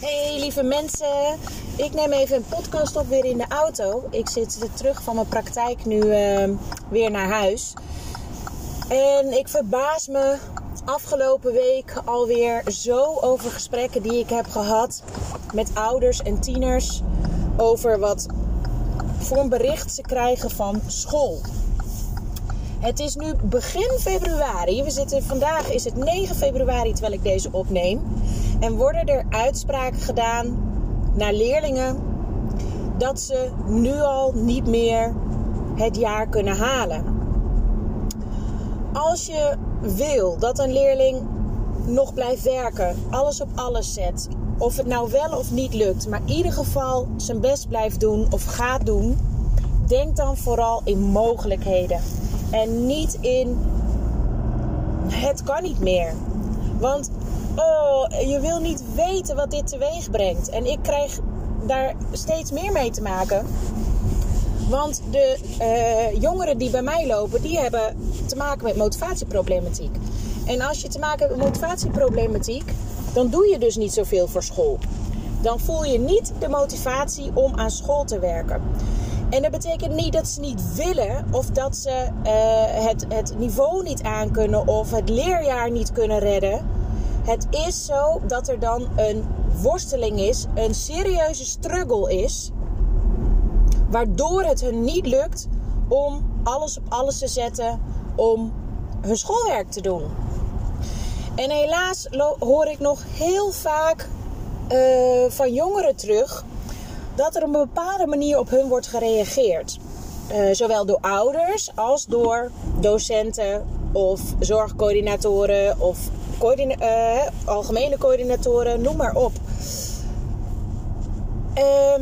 Hey lieve mensen, ik neem even een podcast op weer in de auto. Ik zit terug van mijn praktijk nu uh, weer naar huis. En ik verbaas me afgelopen week alweer zo over gesprekken die ik heb gehad met ouders en tieners over wat voor een bericht ze krijgen van school. Het is nu begin februari. We zitten, vandaag is het 9 februari terwijl ik deze opneem. En worden er uitspraken gedaan naar leerlingen dat ze nu al niet meer het jaar kunnen halen. Als je wil dat een leerling nog blijft werken, alles op alles zet, of het nou wel of niet lukt, maar in ieder geval zijn best blijft doen of gaat doen, denk dan vooral in mogelijkheden en niet in het kan niet meer. Want oh, je wil niet weten wat dit teweeg brengt. En ik krijg daar steeds meer mee te maken. Want de uh, jongeren die bij mij lopen, die hebben te maken met motivatieproblematiek. En als je te maken hebt met motivatieproblematiek, dan doe je dus niet zoveel voor school. Dan voel je niet de motivatie om aan school te werken. En dat betekent niet dat ze niet willen of dat ze uh, het, het niveau niet aankunnen of het leerjaar niet kunnen redden. Het is zo dat er dan een worsteling is, een serieuze struggle is, waardoor het hun niet lukt om alles op alles te zetten om hun schoolwerk te doen. En helaas hoor ik nog heel vaak uh, van jongeren terug dat er op een bepaalde manier op hun wordt gereageerd. Uh, zowel door ouders als door docenten of zorgcoördinatoren of uh, algemene coördinatoren, noem maar op. Uh,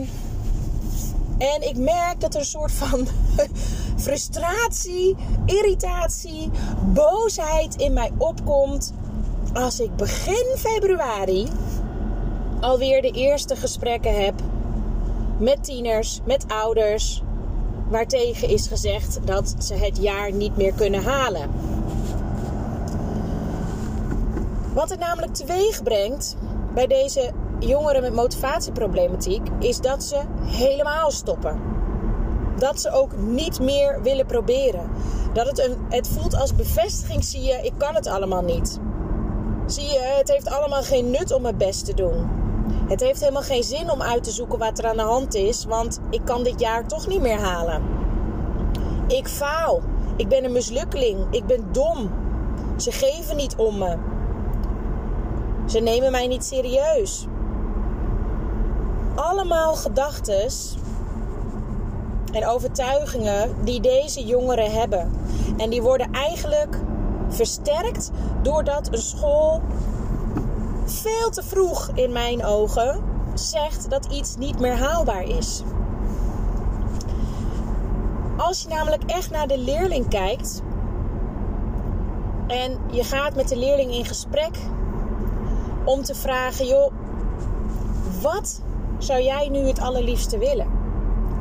en ik merk dat er een soort van frustratie, irritatie, boosheid in mij opkomt als ik begin februari alweer de eerste gesprekken heb met tieners, met ouders, waartegen is gezegd dat ze het jaar niet meer kunnen halen. Wat het namelijk teweeg brengt bij deze jongeren met motivatieproblematiek is dat ze helemaal stoppen. Dat ze ook niet meer willen proberen. Dat het, een, het voelt als bevestiging, zie je, ik kan het allemaal niet. Zie je, het heeft allemaal geen nut om mijn best te doen. Het heeft helemaal geen zin om uit te zoeken wat er aan de hand is, want ik kan dit jaar toch niet meer halen. Ik faal. Ik ben een mislukkeling. Ik ben dom. Ze geven niet om me. Ze nemen mij niet serieus. Allemaal gedachten en overtuigingen die deze jongeren hebben. En die worden eigenlijk versterkt doordat een school veel te vroeg in mijn ogen zegt dat iets niet meer haalbaar is. Als je namelijk echt naar de leerling kijkt en je gaat met de leerling in gesprek om te vragen: joh, wat zou jij nu het allerliefste willen?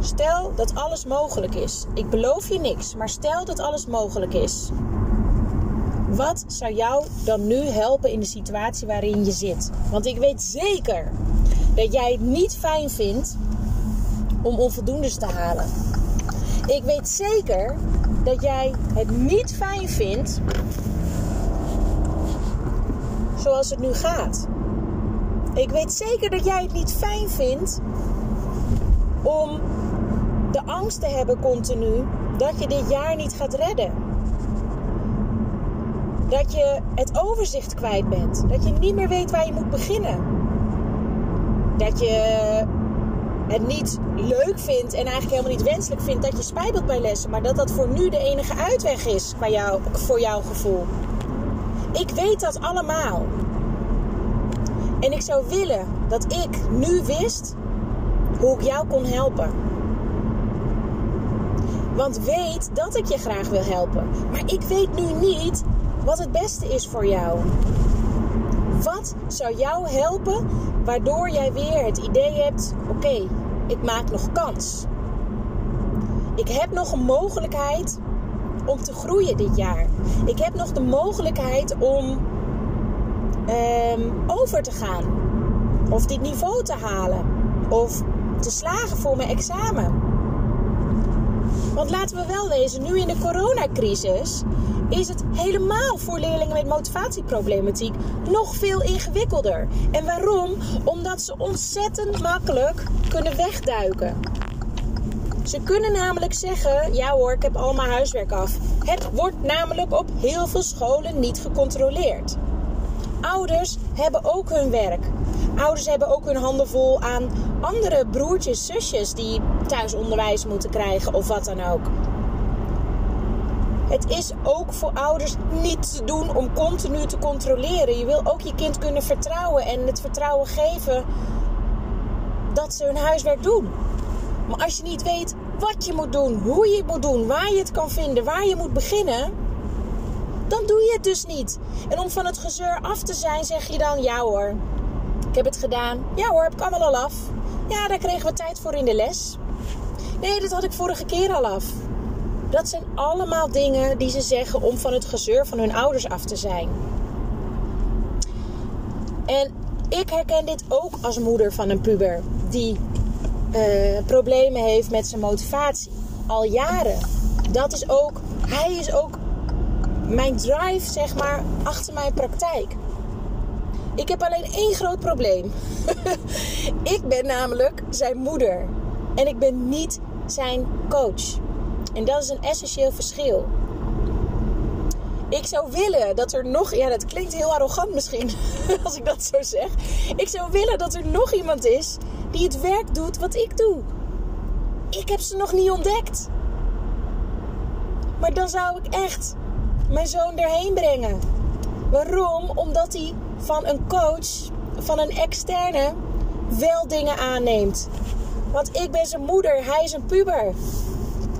Stel dat alles mogelijk is. Ik beloof je niks, maar stel dat alles mogelijk is. Wat zou jou dan nu helpen in de situatie waarin je zit? Want ik weet zeker dat jij het niet fijn vindt om onvoldoendes te halen. Ik weet zeker dat jij het niet fijn vindt zoals het nu gaat. Ik weet zeker dat jij het niet fijn vindt om de angst te hebben continu dat je dit jaar niet gaat redden. Dat je het overzicht kwijt bent. Dat je niet meer weet waar je moet beginnen. Dat je het niet leuk vindt en eigenlijk helemaal niet wenselijk vindt dat je spijbelt bij lessen. Maar dat dat voor nu de enige uitweg is voor, jou, voor jouw gevoel. Ik weet dat allemaal. En ik zou willen dat ik nu wist hoe ik jou kon helpen. Want weet dat ik je graag wil helpen. Maar ik weet nu niet wat het beste is voor jou. Wat zou jou helpen waardoor jij weer het idee hebt: oké, ik maak nog kans. Ik heb nog een mogelijkheid om te groeien dit jaar. Ik heb nog de mogelijkheid om um, over te gaan. Of dit niveau te halen. Of te slagen voor mijn examen. Want laten we wel wezen, nu in de coronacrisis is het helemaal voor leerlingen met motivatieproblematiek nog veel ingewikkelder. En waarom? Omdat ze ontzettend makkelijk kunnen wegduiken. Ze kunnen namelijk zeggen: Ja hoor, ik heb al mijn huiswerk af. Het wordt namelijk op heel veel scholen niet gecontroleerd. Ouders hebben ook hun werk. Ouders hebben ook hun handen vol aan andere broertjes, zusjes die thuisonderwijs moeten krijgen of wat dan ook. Het is ook voor ouders niet te doen om continu te controleren. Je wil ook je kind kunnen vertrouwen en het vertrouwen geven dat ze hun huiswerk doen. Maar als je niet weet wat je moet doen, hoe je het moet doen, waar je het kan vinden, waar je moet beginnen, dan doe je het dus niet. En om van het gezeur af te zijn, zeg je dan: Ja hoor, ik heb het gedaan. Ja hoor, heb ik allemaal al af. Ja, daar kregen we tijd voor in de les. Nee, dat had ik vorige keer al af. Dat zijn allemaal dingen die ze zeggen om van het gezeur van hun ouders af te zijn. En ik herken dit ook als moeder van een puber die problemen heeft met zijn motivatie. Al jaren. Dat is ook, hij is ook mijn drive, zeg maar, achter mijn praktijk. Ik heb alleen één groot probleem. ik ben namelijk zijn moeder. En ik ben niet zijn coach. En dat is een essentieel verschil. Ik zou willen dat er nog, ja, dat klinkt heel arrogant misschien als ik dat zo zeg. Ik zou willen dat er nog iemand is die het werk doet wat ik doe. Ik heb ze nog niet ontdekt. Maar dan zou ik echt mijn zoon erheen brengen. Waarom? Omdat hij van een coach, van een externe, wel dingen aanneemt. Want ik ben zijn moeder, hij is een puber.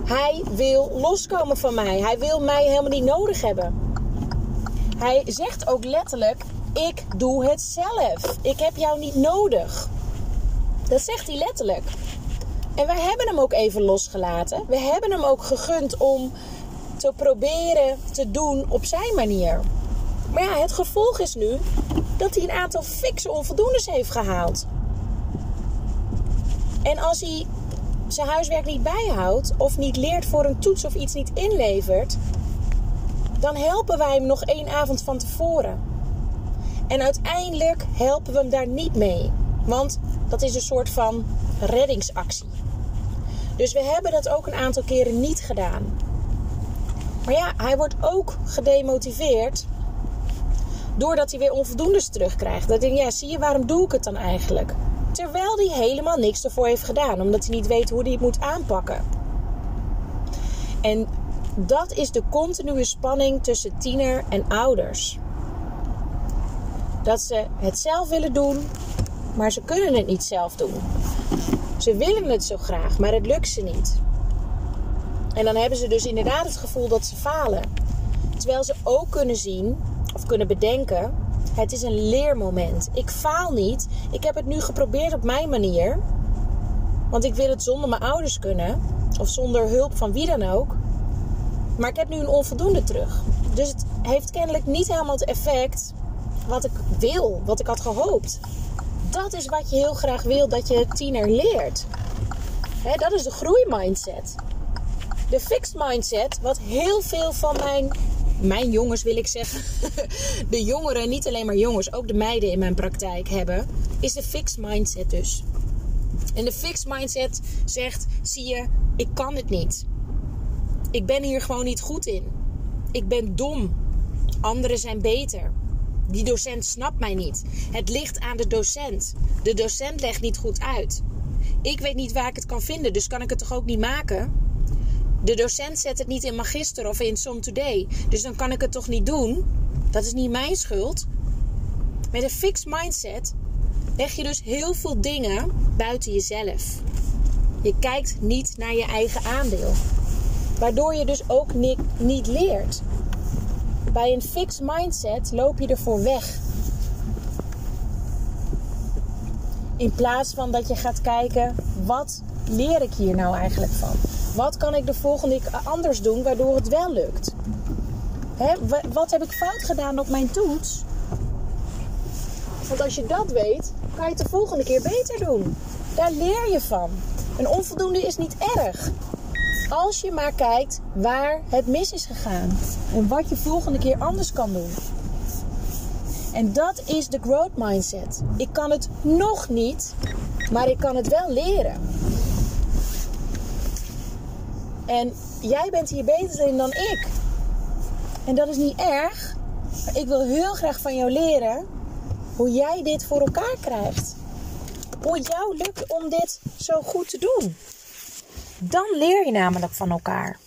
Hij wil loskomen van mij. Hij wil mij helemaal niet nodig hebben. Hij zegt ook letterlijk: Ik doe het zelf. Ik heb jou niet nodig. Dat zegt hij letterlijk. En wij hebben hem ook even losgelaten. We hebben hem ook gegund om te proberen te doen op zijn manier. Maar ja, het gevolg is nu dat hij een aantal fikse onvoldoendes heeft gehaald. En als hij zijn huiswerk niet bijhoudt of niet leert voor een toets of iets niet inlevert, dan helpen wij hem nog één avond van tevoren. En uiteindelijk helpen we hem daar niet mee, want dat is een soort van reddingsactie. Dus we hebben dat ook een aantal keren niet gedaan. Maar ja, hij wordt ook gedemotiveerd doordat hij weer onvoldoendes terugkrijgt. Dat denk ja, zie je, waarom doe ik het dan eigenlijk? Terwijl hij helemaal niks ervoor heeft gedaan, omdat hij niet weet hoe hij het moet aanpakken. En dat is de continue spanning tussen tiener en ouders. Dat ze het zelf willen doen, maar ze kunnen het niet zelf doen. Ze willen het zo graag, maar het lukt ze niet. En dan hebben ze dus inderdaad het gevoel dat ze falen. Terwijl ze ook kunnen zien of kunnen bedenken: het is een leermoment. Ik faal niet. Ik heb het nu geprobeerd op mijn manier. Want ik wil het zonder mijn ouders kunnen. Of zonder hulp van wie dan ook. Maar ik heb nu een onvoldoende terug. Dus het heeft kennelijk niet helemaal het effect wat ik wil, wat ik had gehoopt. Dat is wat je heel graag wil dat je tiener leert. dat is de groeimindset. De fixed mindset, wat heel veel van mijn mijn jongens wil ik zeggen, de jongeren, niet alleen maar jongens, ook de meiden in mijn praktijk hebben, is de fixed mindset dus. En de fixed mindset zegt, zie je, ik kan het niet. Ik ben hier gewoon niet goed in. Ik ben dom. Anderen zijn beter. Die docent snapt mij niet. Het ligt aan de docent. De docent legt niet goed uit. Ik weet niet waar ik het kan vinden, dus kan ik het toch ook niet maken? De docent zet het niet in Magister of in Som Today. Dus dan kan ik het toch niet doen? Dat is niet mijn schuld. Met een fixed mindset leg je dus heel veel dingen buiten jezelf. Je kijkt niet naar je eigen aandeel. Waardoor je dus ook niet, niet leert. Bij een fixed mindset loop je ervoor weg. In plaats van dat je gaat kijken, wat leer ik hier nou eigenlijk van? Wat kan ik de volgende keer anders doen waardoor het wel lukt? Hè, wat heb ik fout gedaan op mijn toets? Want als je dat weet, kan je het de volgende keer beter doen. Daar leer je van. Een onvoldoende is niet erg. Als je maar kijkt waar het mis is gegaan. En wat je volgende keer anders kan doen. En dat is de growth mindset. Ik kan het nog niet, maar ik kan het wel leren. En jij bent hier beter in dan ik. En dat is niet erg. Maar ik wil heel graag van jou leren hoe jij dit voor elkaar krijgt. Hoe het jou lukt om dit zo goed te doen. Dan leer je namelijk van elkaar.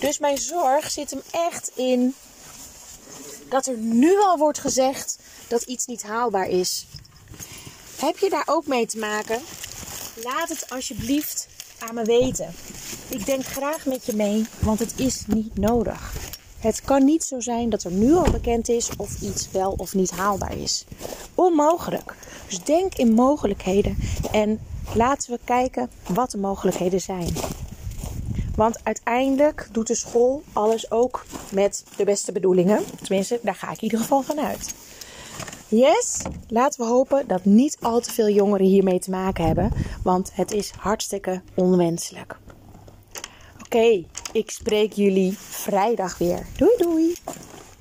Dus mijn zorg zit hem echt in dat er nu al wordt gezegd dat iets niet haalbaar is. Heb je daar ook mee te maken? Laat het alsjeblieft aan me weten. Ik denk graag met je mee, want het is niet nodig. Het kan niet zo zijn dat er nu al bekend is of iets wel of niet haalbaar is. Onmogelijk. Dus denk in mogelijkheden en laten we kijken wat de mogelijkheden zijn. Want uiteindelijk doet de school alles ook met de beste bedoelingen. Tenminste, daar ga ik in ieder geval van uit. Yes, laten we hopen dat niet al te veel jongeren hiermee te maken hebben, want het is hartstikke onwenselijk. Oké, ik spreek jullie vrijdag weer. Doei doei!